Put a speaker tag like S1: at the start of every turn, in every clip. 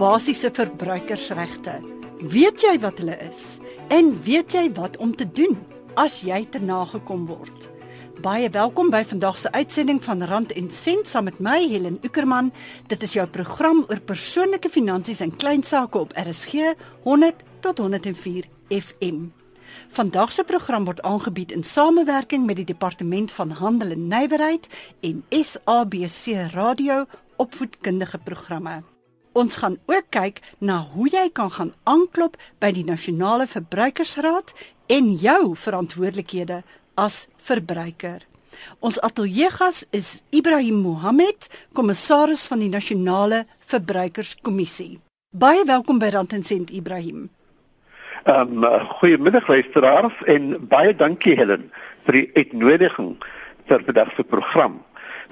S1: basiese verbruikersregte. Weet jy wat hulle is? En weet jy wat om te doen as jy te nagekom word? Baie welkom by vandag se uitsending van Rand en Sent saam met my Helen Ukerman. Dit is jou program oor persoonlike finansies en klein sake op RSG 100 tot 104 FM. Vandag se program word aangebied in samewerking met die Departement van Handel en Nywerheid en SABC Radio opvoedkundige programme. Ons gaan ook kyk na hoe jy kan gaan aanklop by die Nasionale Verbruikersraad en jou verantwoordelikhede as verbruiker. Ons ateljeegas is Ibrahim Mohammed, kommissaris van die Nasionale Verbruikerskommissie. Baie welkom by Rand en Sent Ibrahim.
S2: Ehm um, goeiemiddag luisteraars en baie dankie Helen vir die uitnodiging vir vandag se program.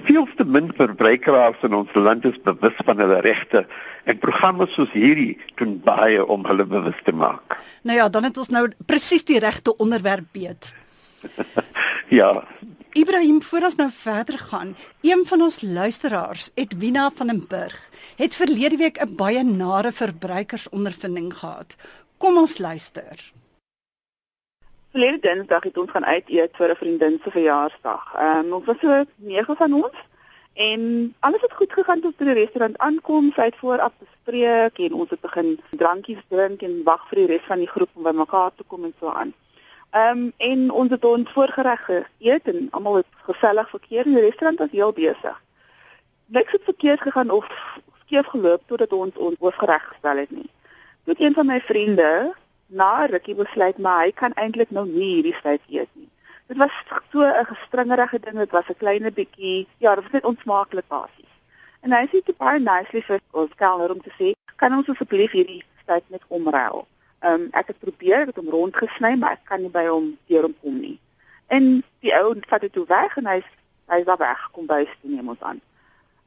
S2: Veel te min verbruikers in ons land is bewus van hulle regte en programme soos hierdie doen baie om hulle bewus te maak.
S1: Nou ja, dan het ons nou presies die regte onderwerp beet.
S2: ja.
S1: Ibrahim, voor ons nou verder gaan, een van ons luisteraars, Edwina van den Burg, het verlede week 'n baie nare verbruikersondervinding gehad. Kom ons luister.
S3: Verlede Dinsdag het ons gaan uit eet vir 'n vriendin se verjaarsdag. Ehm um, ons was so nege van ons en alles het goed gegaan tot die restaurant aankom. Sy het vooraf bespreek en ons het begin drankies drink en wag vir die res van die groep om by mekaar te kom en so aan. Ehm um, en ons het ons voorgereg geëet en almal het gesellig verkeer in die restaurant was heel besig. Niks het verkeerd gegaan of skeef geloop totdat ons ons hoofgereg gestel het nie. Toe een van my vriende na rukkie besluit maar hy kan eintlik nou nie hierdie tyd eet nie. Dit was so 'n gestringerige ding, dit was 'n klein bietjie, ja, dit was net onsmaaklik basies. En hy sê dit baie nicely vir ons kelner om te sê, kan ons asseblief hierdie tyd net omruil. Ehm um, ek het probeer dit om rond gesny, maar ek kan nie by hom deur hom kom nie. En die ou vat dit toe weg en hy hy is daar weg kom by sy neem ons aan.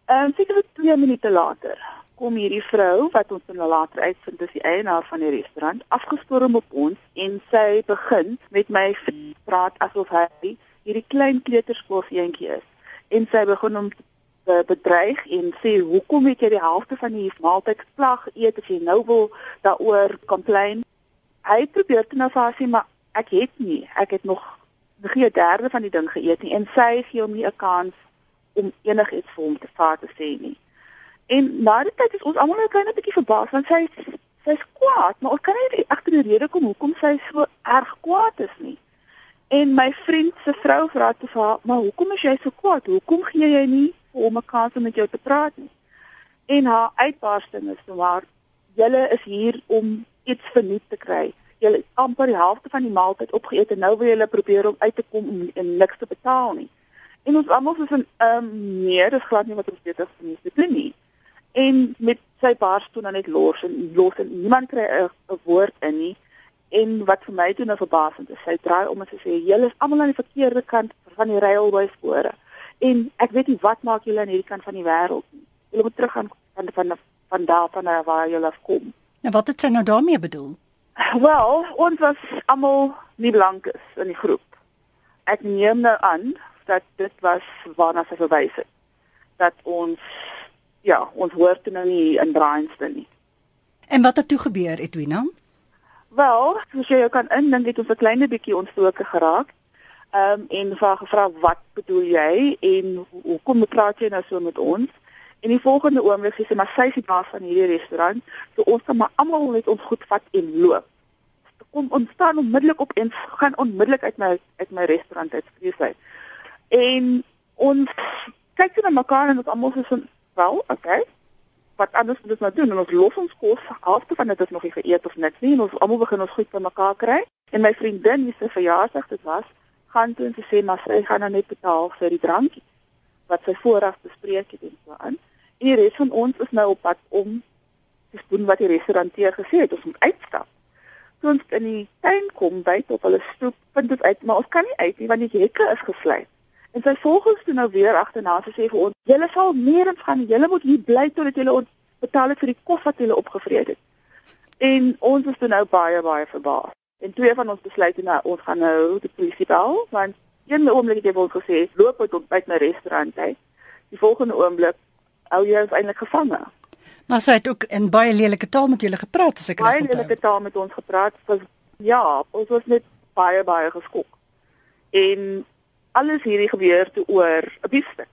S3: Ehm um, seker 2 minute later kom hierdie vrou wat ons dan later uitvind is die eienaar van die restaurant afgestorm op ons en sy begin met my praat asof hy hierdie klein kleuterskoolseentjie is. En sy begin hom bedreig en sê hoekom het jy die helfte van die maaltyd plag eet as jy nou wil daaroor complain? Hy probeer te nou sê maar ek het nie. Ek het nog geen 'n derde van die ding geëet nie. En sy gee hom nie 'n kans om enigiets vir hom te vaar te sê nie En na die tyd is ons almal net 'n klein bietjie verbaas want sy sy's kwaad, maar ons kan nie agter die rede kom hoekom sy so erg kwaad is nie. En my vriend se vrou vra toe vir haar, "Maar hoekom is jy so kwaad? Hoekom gee jy nie vir hom 'n kans om met jou te praat nie?" En haar uitbarsting is so maar, "Julle is hier om iets verniet te kry. Julle het amper die helfte van die maaltyd opgeëet en nou wil julle probeer om uit te kom om en niks te betaal nie." En ons almal sê, "Ehm um, nee, dis glad nie wat ons beter verniet te doen nie." En met sy bars toe dan net los en los en niemand kry 'n woord in nie. En wat vir my toe nou verbasend is sy draai om en sy sê julle is almal aan die verkeerde kant van die railway spore. En ek weet nie wat maak julle aan hierdie kant van die wêreld nie. Julle moet terug gaan van van van daar van waar julle kom
S1: nou wat het sy nou daarmee bedoel?
S3: Wel ons was almal nie blank is in die groep. Ek neem nou aan dat dit was waarna sy verwys het. Dat ons ja, ons hoor toe nou nie in Braanston nie.
S1: En wat het toe gebeur, Edwina?
S3: Wel, soos jy kan indink, het ons 'n klein bietjie ontstoke geraak. Ehm um, en vra gevra wat bedoel jy en hoekom hoe praat jy nou so met ons? En die volgende oomblik sê sy maar sy is die baas van hierdie restaurant, so ons kan maar almal net ons goed vat en loop. Kom ons staan onmiddellik op en gaan onmiddellik uit my uit my restaurant uit vrees hy. En ons kyk net na mekaar en ons almal so wel, okay. Wat anders moet ons nou doen? En ons los ons kos, halfte van dit is nog nie geëet of niks nie en ons almal begin ons goed by mekaar kry. En my vriendin, wie se verjaarsdag dit was, gaan toe en sê maar sy gaan nou net betaal vir die drankie wat sy vooraf bespreek het en so aan. En die res van ons is nou op pad om te doen wat die restauranteur gesê het, ons moet uitstap. Ons in die tuin kom by tot hulle stoep, vind dit uit, maar ons kan nie uit nie want die hekke is gesluit. En sy volg ons toe nou weer agterna en sê vir ons: "Julle sal nêrens gaan. Julle moet hier bly totdat julle ons betaal het vir die kos wat julle opgevreet het." En ons is toe nou baie baie verbaas. En twee van ons besluit nou ons gaan nou die polisie bel want een oomblik het jy ons gesê: "Loop uit op by my restaurant uit." Die volgende oomblik hou jy ons eintlik gevange.
S1: Maar sy het ook in baie lelike taal met julle gepraat as ek reg
S3: Baie
S1: onthou.
S3: lelike taal met ons gepraat. Was ja, ons was net baie baie geskok. En alles hierdie gebeur toe oor 'n biefstuk.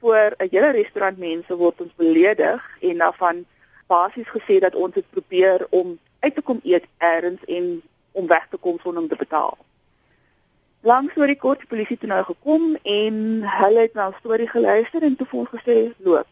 S3: Voor 'n hele restaurant mense word ons beledig en daarvan basies gesê dat ons het probeer om uit te kom eet eers en om weg te kom sonder om te betaal. Langs oor die kort die polisie toe nou gekom en hulle het na ons storie geluister en toe vir ons gesê loop.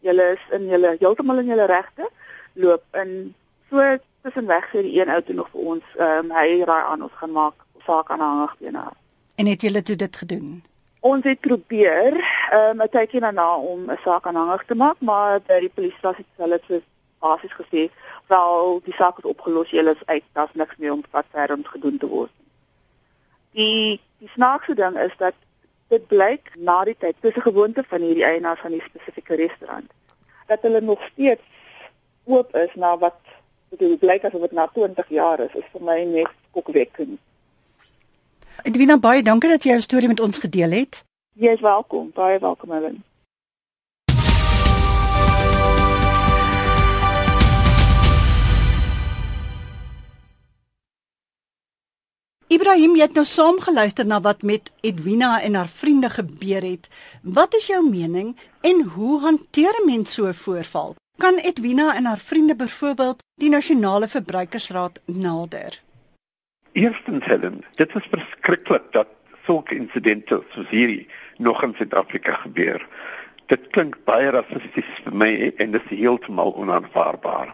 S3: Julle is in julle heeltemal in julle regte. Loop in so tussenweg sê die een ou toe nog vir ons, ehm um, hy raai aan ons gaan maak saak aanhangig teen haar.
S1: En het julle toe dit gedoen?
S3: Ons het probeer ehm um, 'n tydjie daarna om 'n saak aanhangig te maak, maar by die polisiestasie het hulle so basies gesê, "Wel, die saak is opgelos, julle is uit, daar's niks meer om wat verder om gedoen te word." Die die snaakse ding is dat dit blyk na die tyd, dis 'n gewoonte van hierdie eienaars van die spesifieke restaurant, dat hulle nog steeds oop is na wat dit blyk asof dit na 20 jaar is, is vir my net skokwekkend.
S1: Edwina baie dankie dat jy jou storie met ons gedeel het.
S3: Jy is welkom, baie welkom Helen.
S1: Ibrahim, jy het nou saam geluister na wat met Edwina en haar vriende gebeur het. Wat is jou mening en hoe hanteer 'n mens so 'n voorval? Kan Edwina en haar vriende byvoorbeeld die nasionale verbruikersraad nader?
S2: Eerstens Helen, dit is verskriklik dat sulke insidente soos hierdie nog in Suid-Afrika gebeur. Dit klink baie rassisties vir my en dit is heeltemal onaanvaarbaar.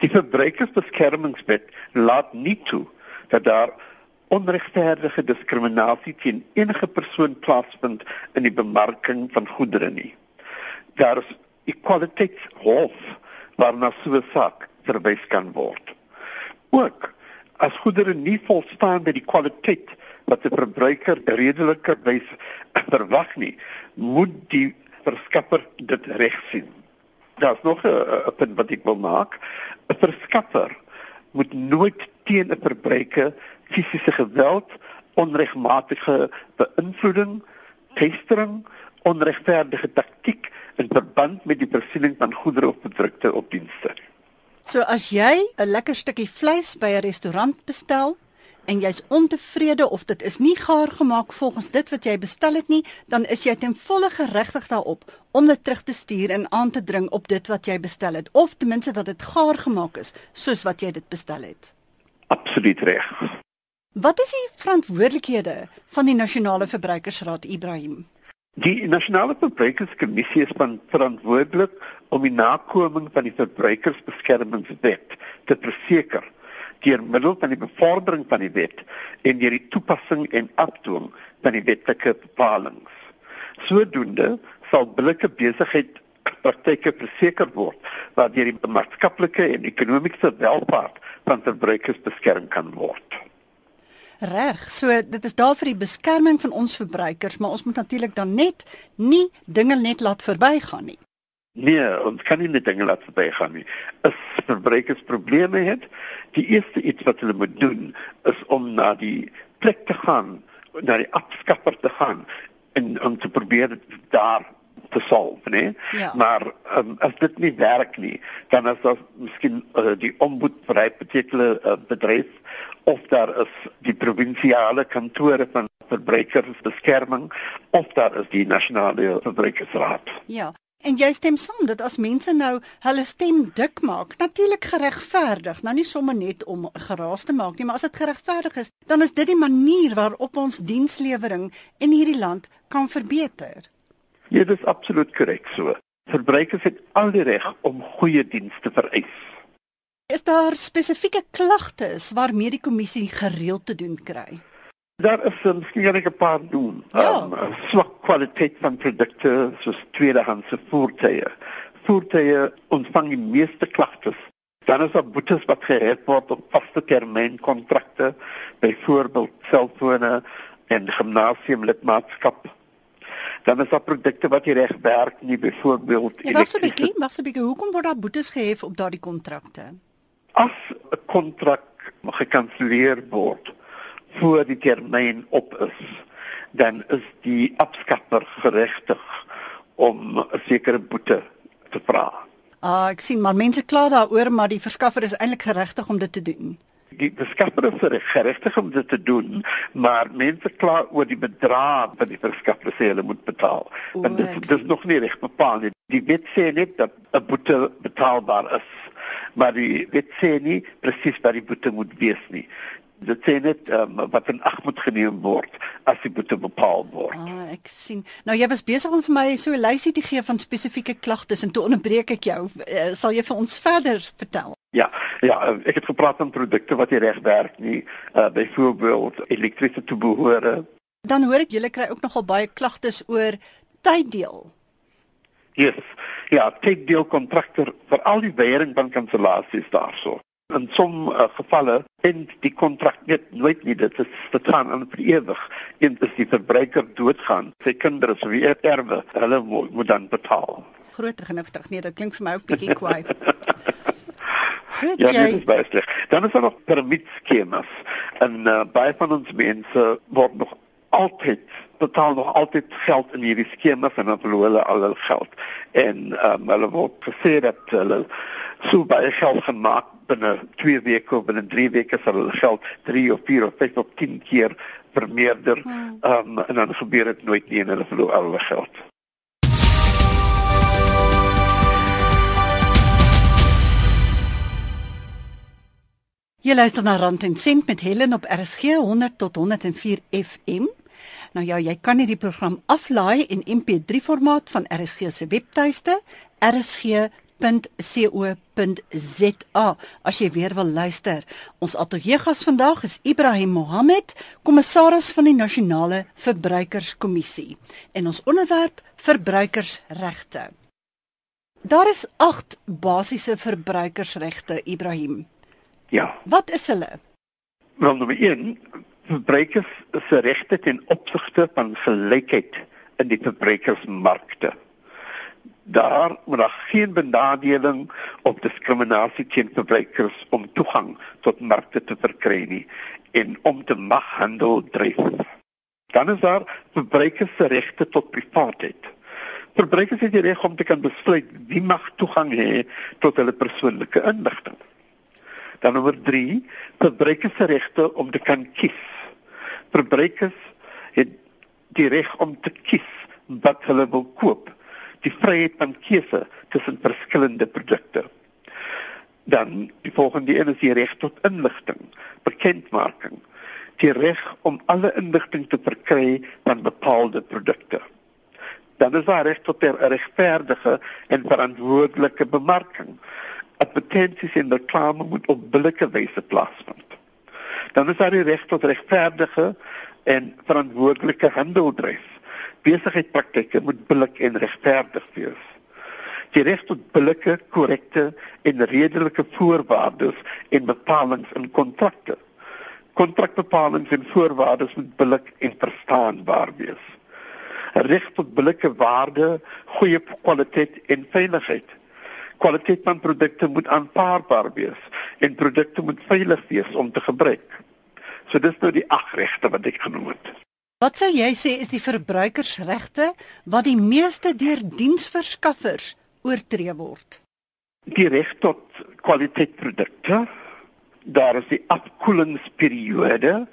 S2: Die verbruikersbeskermingswet laat nie toe dat daar onregverdige diskriminasie teen enige persoon plaasvind in die bemarking van goedere nie. Daar is equaliteitshof waarna so 'n saak verwys kan word. Ook as goedere nie volstaan by die kwaliteit wat 'n verbruiker redelikerwys verwag nie, moet die verskaffer dit regsien. Daar's nog 'n punt wat ek wil maak. 'n Verskaffer moet nooit teen 'n verbruiker fisiese geweld, onregmatige beïnvloeding, teistering, onregverdige taktiek in verband met die voorsiening van goedere of produkte of dienste.
S1: So as jy 'n lekker stukkie vleis by 'n restaurant bestel en jy's ontevrede of dit is nie gaar gemaak volgens dit wat jy bestel het nie, dan is jy ten volle geregtig daarop om dit terug te stuur en aan te dring op dit wat jy bestel het of ten minste dat dit gaar gemaak is soos wat jy dit bestel het.
S2: Absoluut reg.
S1: Wat is die verantwoordelikhede van die Nasionale Verbruikersraad Ibrahim?
S2: Die Nasionale Verbruikerskommissie is verantwoordelik om die nakoming van die verbruikersbeskermingswet te verseker deur middel van die bevordering van die wet en deur die toepassing en afdwing van die wetlike bepalinge. Sodoende sal billike besigheid praktyke verseker word waardeur die maatskaplike en ekonomiese welvaart van verbruikers beskerm kan word.
S1: Reg, so dit is daar vir die beskerming van ons verbruikers, maar ons moet natuurlik dan net nie dinge net laat verbygaan nie.
S2: Nee, ons kan nie net dinge laat verbygaan nie. As verbruikers probleme het, die eerste iets wat hulle moet doen is om na die plek te gaan, na die afskaffer te gaan en om te probeer daar te solve, nee.
S1: Ja.
S2: Maar um, as dit nie werk nie, dan is daar miskien uh, die ombud vir 'n particular uh, bedryf of daar is die provinsiale kantore van verbruikersbeskerming of daar is die nasionale verbruikersraad.
S1: Ja. En jy stem saam dat as mense nou hulle stem dik maak, natuurlik geregverdig, nou nie sommer net om geraas te maak nie, maar as dit geregverdig is, dan is dit die manier waarop ons dienslewering in hierdie land kan verbeter.
S2: Ja, dit is absoluut korrek so. Verbruikers het al die reg om goeie dienste vereis.
S1: Is daar spesifieke klagtes waarmee die kommissie gereeld te doen kry?
S2: Daar is um, miskien kan ek 'n paar doen.
S1: Ja.
S2: Um, swak kwaliteit van produkte soos tweedehandse voertuie. Voertuie ontvang die meeste klagtes. Dan is daar boetes wat gehef word op vaste termyn kontrakte, byvoorbeeld selfone en gimnasiumlidmaatskap. Dan is daar produkte wat nie reg werk nie, byvoorbeeld
S1: Ja, wag 'n bietjie, wag 'n bietjie. Hoekom word daar boetes gehef op daardie kontrakte?
S2: As 'n kontrak gekanselleer word voor die termyn op is, dan is die afskaffer geregtig om 'n sekere boete te vra.
S1: Ah, ek sien maar mense kla daaroor, maar die verskaffer is eintlik geregtig om dit te doen.
S2: Die beskaffer is geregtig om dit te doen, maar mense kla oor die bedrag wat die verskaffer sê hulle moet betaal.
S1: O,
S2: En dit is nog nie reg bepaal nie. Die wet sê net dat 'n boete betaalbaar is, maar die wet sê nie presies wat die boete moet wees nie. Dit sê net um, wat in ag moet geneem word as die boete bepaal word.
S1: Ah, ek sien. Nou jy was besig om vir my so 'n lysie te gee van spesifieke klagtes en toe onderbreek ek jou. Uh, sal jy vir ons verder vertel?
S2: Ja, ja, eh, ek het gepraat van produkte wat nie reg werk nie, uh, byvoorbeeld elektriese toebehore.
S1: Dan hoor ek julle kry ook nogal baie klagtes oor tyddeel.
S2: Yes. Ja, tydeel kontrakter vir al die weiering van kansellasies daarso. In som uh, gevalle en die kontrak net nooit nie dit is dit gaan aan vir ewig. Eens as die verbruiker doodgaan, sy kinders wie erwe, hulle moet, moet dan betaal.
S1: Groot genigtig. Nee, dit klink vir my ook bietjie kwaai. Weet
S2: Ja,
S1: jy?
S2: dit is baie sleg. Dan is daar nog piramideskemas. En uh, baie van ons mense word nog altyd betaal nog altyd geld in hierdie skemas en dan verloor hulle al hul geld. En um, hulle word gesê dat hulle so baie geld gemaak binne 2 weke of binne 3 weke sal hulle geld 3 of 4 of 5 of 10 keer vermeerder.
S1: Hmm.
S2: Um, en dan gebeur dit nooit nie en hulle verloor al hulle geld.
S1: Jy luister na Rand en Sent met Helen op RSG 100 tot 104 FM. Nou ja, jy kan hierdie program aflaai in MP3 formaat van RSG se webtuiste rsg.co.za as jy weer wil luister. Ons ateljeegas vandag is Ibrahim Mohammed, kommissaris van die Nasionale Verbruikerskommissie en ons onderwerp verbruikersregte. Daar is 8 basiese verbruikersregte, Ibrahim.
S2: Ja.
S1: Wat is hulle?
S2: Wel nommer 1, verbruikers se regte ten opsigte van gelykheid in die verbruikersmarkte. Daar moet daar geen benadeling of diskriminasie teen verbruikers om toegang tot markte te verkry nie en om te mag handel dryf. Dan is daar verbruikers se regte tot privaatheid. Verbruikers het die reg om te kan besluit wie mag toegang hê tot hulle persoonlike inligting. Dan nommer 3, verbruikers se regte om te kan kies. Verbruikers het die reg om te kies wat hulle wil koop. Die vryheid van keuse tussen verskillende produkte. Dan die volgende een is die reg tot inligting, bekendmaking. Die reg om alle inligting te verkry van bepaalde produkte. Dan is daar reg tot 'n regverdige en verantwoordelike bemarking advertensies en reklame moet op billike wyse plaasvind. Dan is daar die reg tot regverdige en verantwoordelike handeldryf. Besigheidspraktyke moet billik en regverdig wees. Die reg tot billike, korrekte en redelike voorwaardes en bepalinge in kontrakte. Kontrakbepalings en voorwaardes moet billik en verstaanbaar wees. Reg tot billike waarde, goeie kwaliteit en veiligheid kwaliteit van produkte moet aanvaarbaar wees en produkte moet veilig wees om te gebruik. So dis nou die ag regte wat ek genoem het.
S1: Wat sou jy sê is die verbruikersregte wat die meeste deur diensverskaffers oortree word?
S2: Die reg tot kwaliteitprodukte. Daar is die afkoelingsperiode,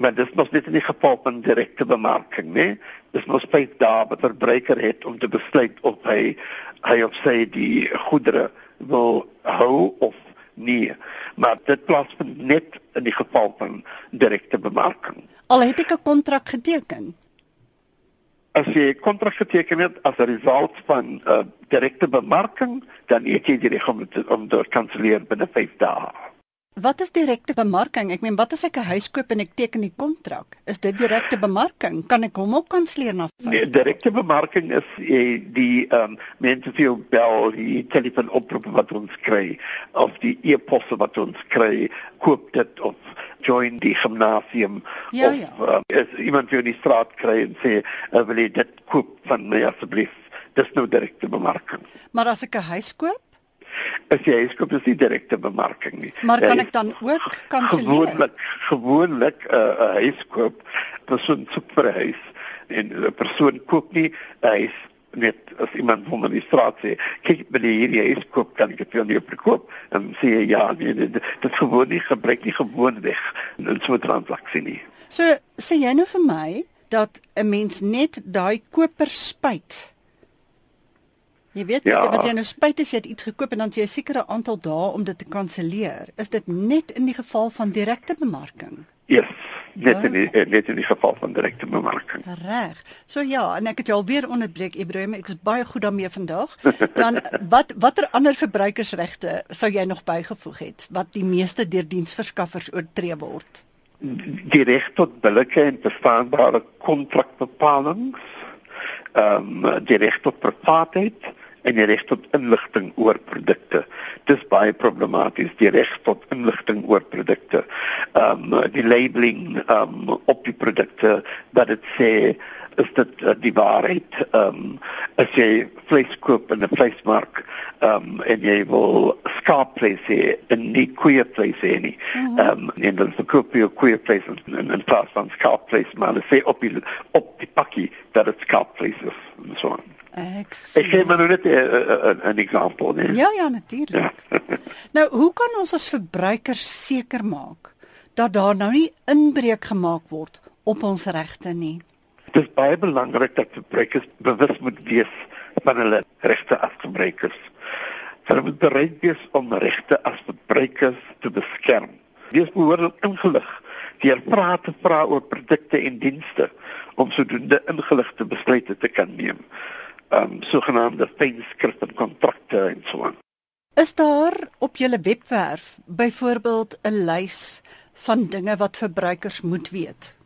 S2: maar dis nog net in die geval van direkte bemarking, né? Dis nog 5 dae wat verbruiker het om te besluit of hy hy of sy die goedere wil hou of nie. Maar dit plaasvind net in die geval van direkte bemarking.
S1: Al het ek 'n kontrak geteken.
S2: As jy 'n kontrak geteken het as 'n result van uh, direkte bemarking, dan het jy die reg om te, om te kanselleer binne 5 dae.
S1: Wat is direkte bemarking? Ek meen, wat as ek 'n huis koop en ek teken die kontrak? Is dit direkte bemarking? Kan ek hom ook kanselleer na
S2: Nee, direkte bemarking is eh, die ehm um, mense vir jou bel, die telefoonoproepe wat ons kry of die e-posse wat ons kry, koop dit of join die gimnasium
S1: Ja,
S2: of
S1: ja.
S2: Uh, as iemand vir die straat kry en sê, uh, "Wil jy dit koop van my asseblief?" Dis nou direkte bemarking.
S1: Maar as ek 'n huis koop,
S2: As jy huis koop, is nie direkte bemarking nie.
S1: maar kan ek dan ook kanselleer?
S2: gewoonlik gewoonlik 'n uh, 'n huis koop, persoon soek vir 'n huis en 'n persoon koop nie 'n huis net as iemand van die straat sê, kyk by die hierdie huis koop kan ek dit vir jou verkoop en sê ja, nee, dit, dit gewoon nie gebruik nie gewoon weg in so 'n transaksie nie.
S1: So sê jy nou vir my dat 'n mens net daai koper spyt. Jy weet ja. wat jy nou spyt as jy iets gekoop en dan jy 'n sekere aantal dae om dit te kanselleer. Is dit net in die geval van direkte bemarking?
S2: Ja, yes, net in die, eh, net in die geval van direkte bemarking.
S1: Reg. So ja, en ek het jou alweer onderbreek Ibrahim, ek is baie goed daarmee vandag. Dan wat watter ander verbruikersregte sou jy nog bygevoeg het wat die meeste deur diensverskaffers oortree word?
S2: Die reg tot billike en bestaanbare kontrakbepalings. Ehm um, die reg tot privaatheid en die reg tot inligting oor produkte. Dis baie problematies die reg tot inligting oor produkte. Ehm um, die labeling ehm um, op die produkte dat dit sê is dit uh, die waarheid. Ehm um, as jy vleis koop in 'n vleismark ehm um, en jy wil skaapvleis hê en nie koeivleis hê nie. Ehm um, en dan verkoop jy koeivleis en en plaas van skaapvleis maar dit sê op die op die pakkie dat dit skaapvleis is en so on.
S1: Ek
S2: sê Ek gee maar net 'n 'n voorbeeld, nee.
S1: Ja, ja, natuurlik. Ja. nou, hoe kan ons as verbruikers seker maak dat daar nou nie inbreuk gemaak word op ons regte nie?
S2: Dit is baie belangrik dat verbruikers bewus moet wees van hulle regte as verbruikers. Hulle moet bereid wees om regte as verbruikers te beskerm. Wees behoorlik ingelig deur praat te vra oor produkte en dienste om sodoende ingeligte besluite te kan neem um sogenaamde fynskrifte kontrakte en so aan.
S1: Is daar op julle webwerf byvoorbeeld 'n lys van dinge wat verbruikers moet weet?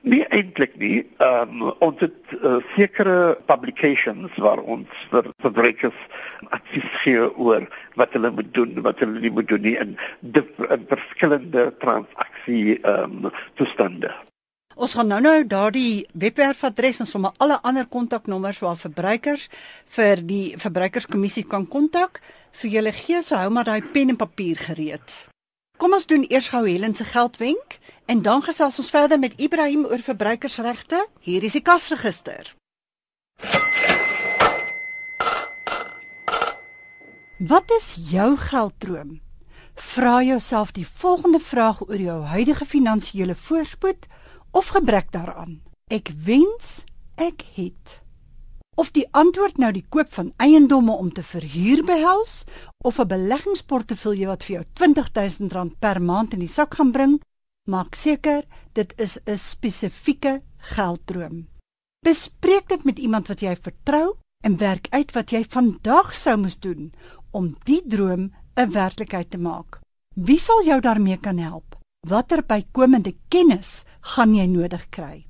S2: Nee eintlik nie. Um ons het uh, sekere publications waar ons vir verbruikers advies gee oor wat hulle moet doen, wat hulle nie moet doen nie in, in verskillende transaksie um toestande.
S1: Ons gaan nou-nou daardie webwerfadres en sommer alle ander kontaknommers waar verbruikers vir die verbruikerskommissie kan kontak vir julle gee, so hou maar daai pen en papier gereed. Kom ons doen eers gou Helen se geldwenk en dan gesels ons verder met Ibrahim oor verbruikersregte. Hier is die kasregister. Wat is jou gelddroom? Vra jouself die volgende vraag oor jou huidige finansiële voorspoed of gebrek daaraan. Ek wens ek het. Of die antwoord nou die koop van eiendomme om te verhuur behels of 'n beleggingsportefeulje wat vir jou R20000 per maand in die sak gaan bring, maak seker dit is 'n spesifieke gelddroom. Bespreek dit met iemand wat jy vertrou en werk uit wat jy vandag sou moes doen om die droom 'n werklikheid te maak. Wie sal jou daarmee kan help? Watter bykomende kennis gaan jy nodig kry?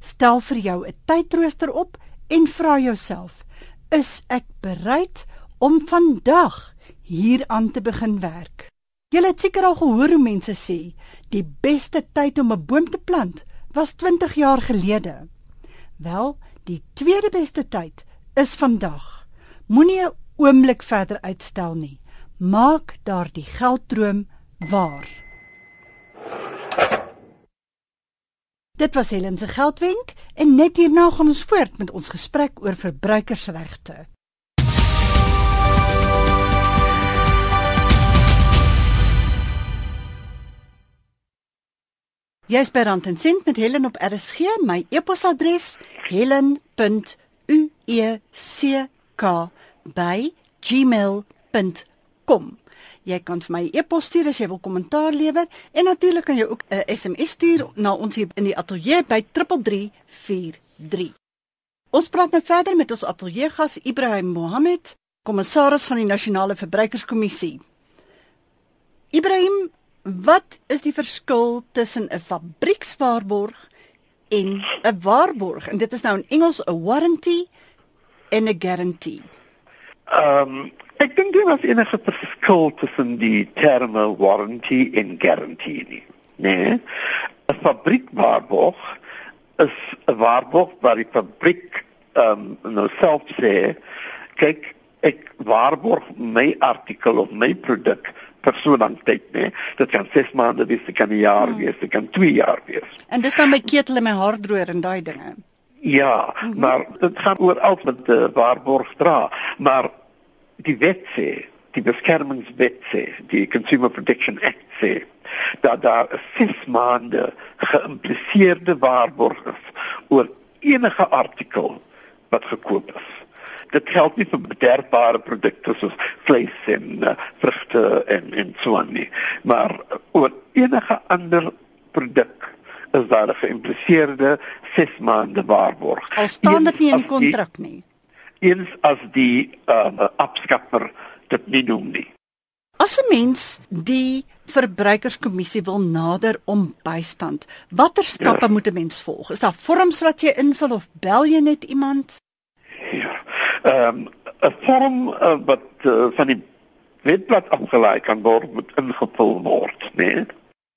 S1: Stel vir jou 'n tydrooster op en vra jouself: Is ek bereid om vandag hieraan te begin werk? Jy het seker al gehoor hoe mense sê, die beste tyd om 'n boom te plant was 20 jaar gelede. Wel, die tweede beste tyd is vandag. Moenie 'n oomblik verder uitstel nie. Maak daardie gelddroom waar. Dit was Helen se geldwenk en net hierna gaan ons voort met ons gesprek oor verbruikersregte. Jy's by Rand en Sent met Helen op RSG. My e-posadres helen.uecka@gmail.com. Jy kan vir my 'n e e-pos stuur as jy wil kommentaar lewer en natuurlik kan jy ook 'n SMS stuur na ons hier in die ateljee by 3343. Ons praat nou verder met ons ateljee gas Ibrahim Mohammed, kommissaris van die Nasionale Verbruikerskommissie. Ibrahim, wat is die verskil tussen 'n fabriekswaarborg en 'n waarborg? En dit is nou in Engels 'n warranty en 'n guarantee.
S2: Ehm um, Ek dink dit was enige verskil tussen die terme warranty en guarantee nie. Nee. 'n Fabriekwaarborg is 'n waarborg waar die fabriek ehm um, nou self sê, kyk, ek waarborg my artikel of my produk vir so lank tyd, nee. Dit kan 6 maande wees, dit kan 'n jaar hmm. wees, dit kan 2 jaar wees.
S1: En dis dan my ketel en my haardroër en daai dinge.
S2: Ja, mm -hmm. maar dit gaan oor alles met uh, waarborg dra, maar die wet sê, die beskermingswet sê, die Consumer Protection Act sê dat daar 6 maande geïmpliseerde waarborg is oor enige artikel wat gekoop is. Dit geld nie vir bederfbare produkte soos vleis en uh, vrugte en en so aan nie, maar oor enige ander produk is daar 'n geïmpliseerde 6 maande waarborg.
S1: Al staan dit nie in die kontrak nie.
S2: Eens as die uh, afskaffer dit nie doen nie.
S1: As 'n mens die verbruikerskommissie wil nader om bystand, watter stappe ja. moet 'n mens volg? Is daar vorms wat jy invul of bel jy net iemand?
S2: Ja. Ehm um, 'n vorm uh, wat uh, van die wetblad afgelaai kan word moet ingevul word, né? Nee?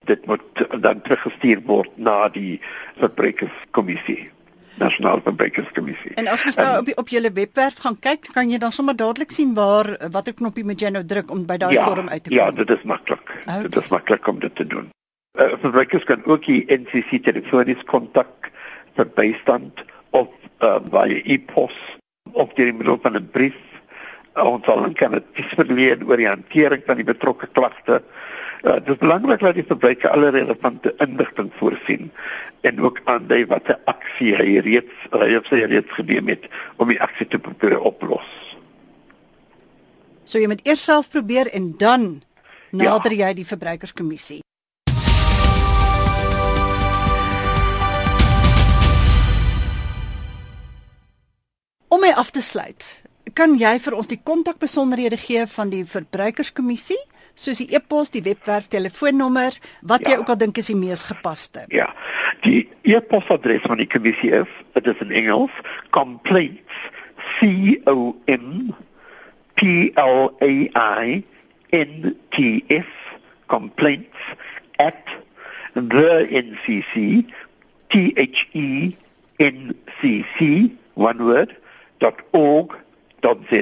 S2: Dit moet dan teruggestuur word na die verbruikerskommissie. Nasionale Verbruikerskommissie.
S1: En as jy nou op op julle webwerf gaan kyk, kan jy dan sommer dadelik sien waar watter knoppie moet jy nou druk om by daai
S2: ja,
S1: vorm uit te
S2: ja, kom. Ja, dit is maklik. Okay. Dit is maklik om dit te doen. Uh, verbruikers kan ook die NCC telefonies kontak vir bystand of uh, via e-pos of deur middel van 'n brief. Uh, ons sal dan kan dit verleen oor die hantering van die betrokke klagte. Uh, dit is belangrik dat die verbruiker alle relevante inligting voorsien en ook aandui watter aksie hy reeds hy of sy reeds geneem het om die aksie te probeer oplos.
S1: So jy moet eers self probeer en dan nader ja. jy die verbruikerskommissie. Om my af te sluit, kan jy vir ons die kontakbesonderhede gee van die verbruikerskommissie? Soos die e-pos, die webwerf, telefoonnommer, wat ja. jy ook al dink is die mees gepaste.
S2: Ja. Die e-posadres van die kommissie is, dit is in Engels, complaints c o m p l a i n t s complaints at the ncc t h e n c c one word dot org dot za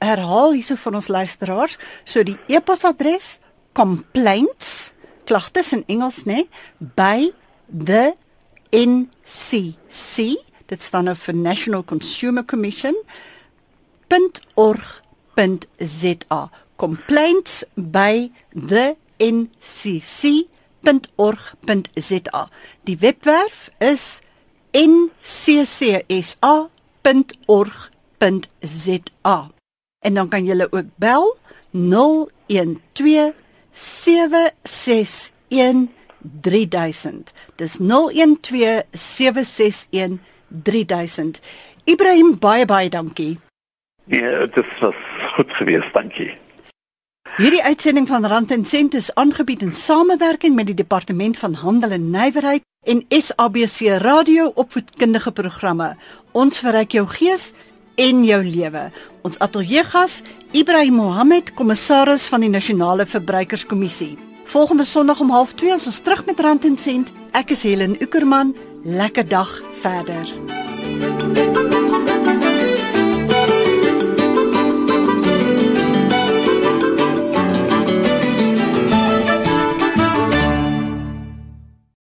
S1: herhaal hierso vir ons luisteraars. So die e-posadres complaints klagtes in Engels nê by the NCC dit staan nou vir National Consumer Commission .org.za complaints by the ncc.org.za die webwerf is nccsa.org.za En dan kan jy ook bel 012 761 3000. Dis 012 761 3000. Ibrahim baie baie dankie.
S2: Ja, dit was goed geweest, dankie.
S1: Hierdie uitsending van Rand en Sent is aangebied in samewerking met die Departement van Handel en Nywerheid en SABC Radio opvoedkundige programme. Ons verryk jou gees en jou lewe. Ons ateljeegas Ibrahim Mohammed, kommissaris van die Nasionale Verbruikerskommissie. Volgende Sondag om 12:30 is ons terug met Rand en Sent. Ek is Helen Ukerman. Lekker dag verder. Thank you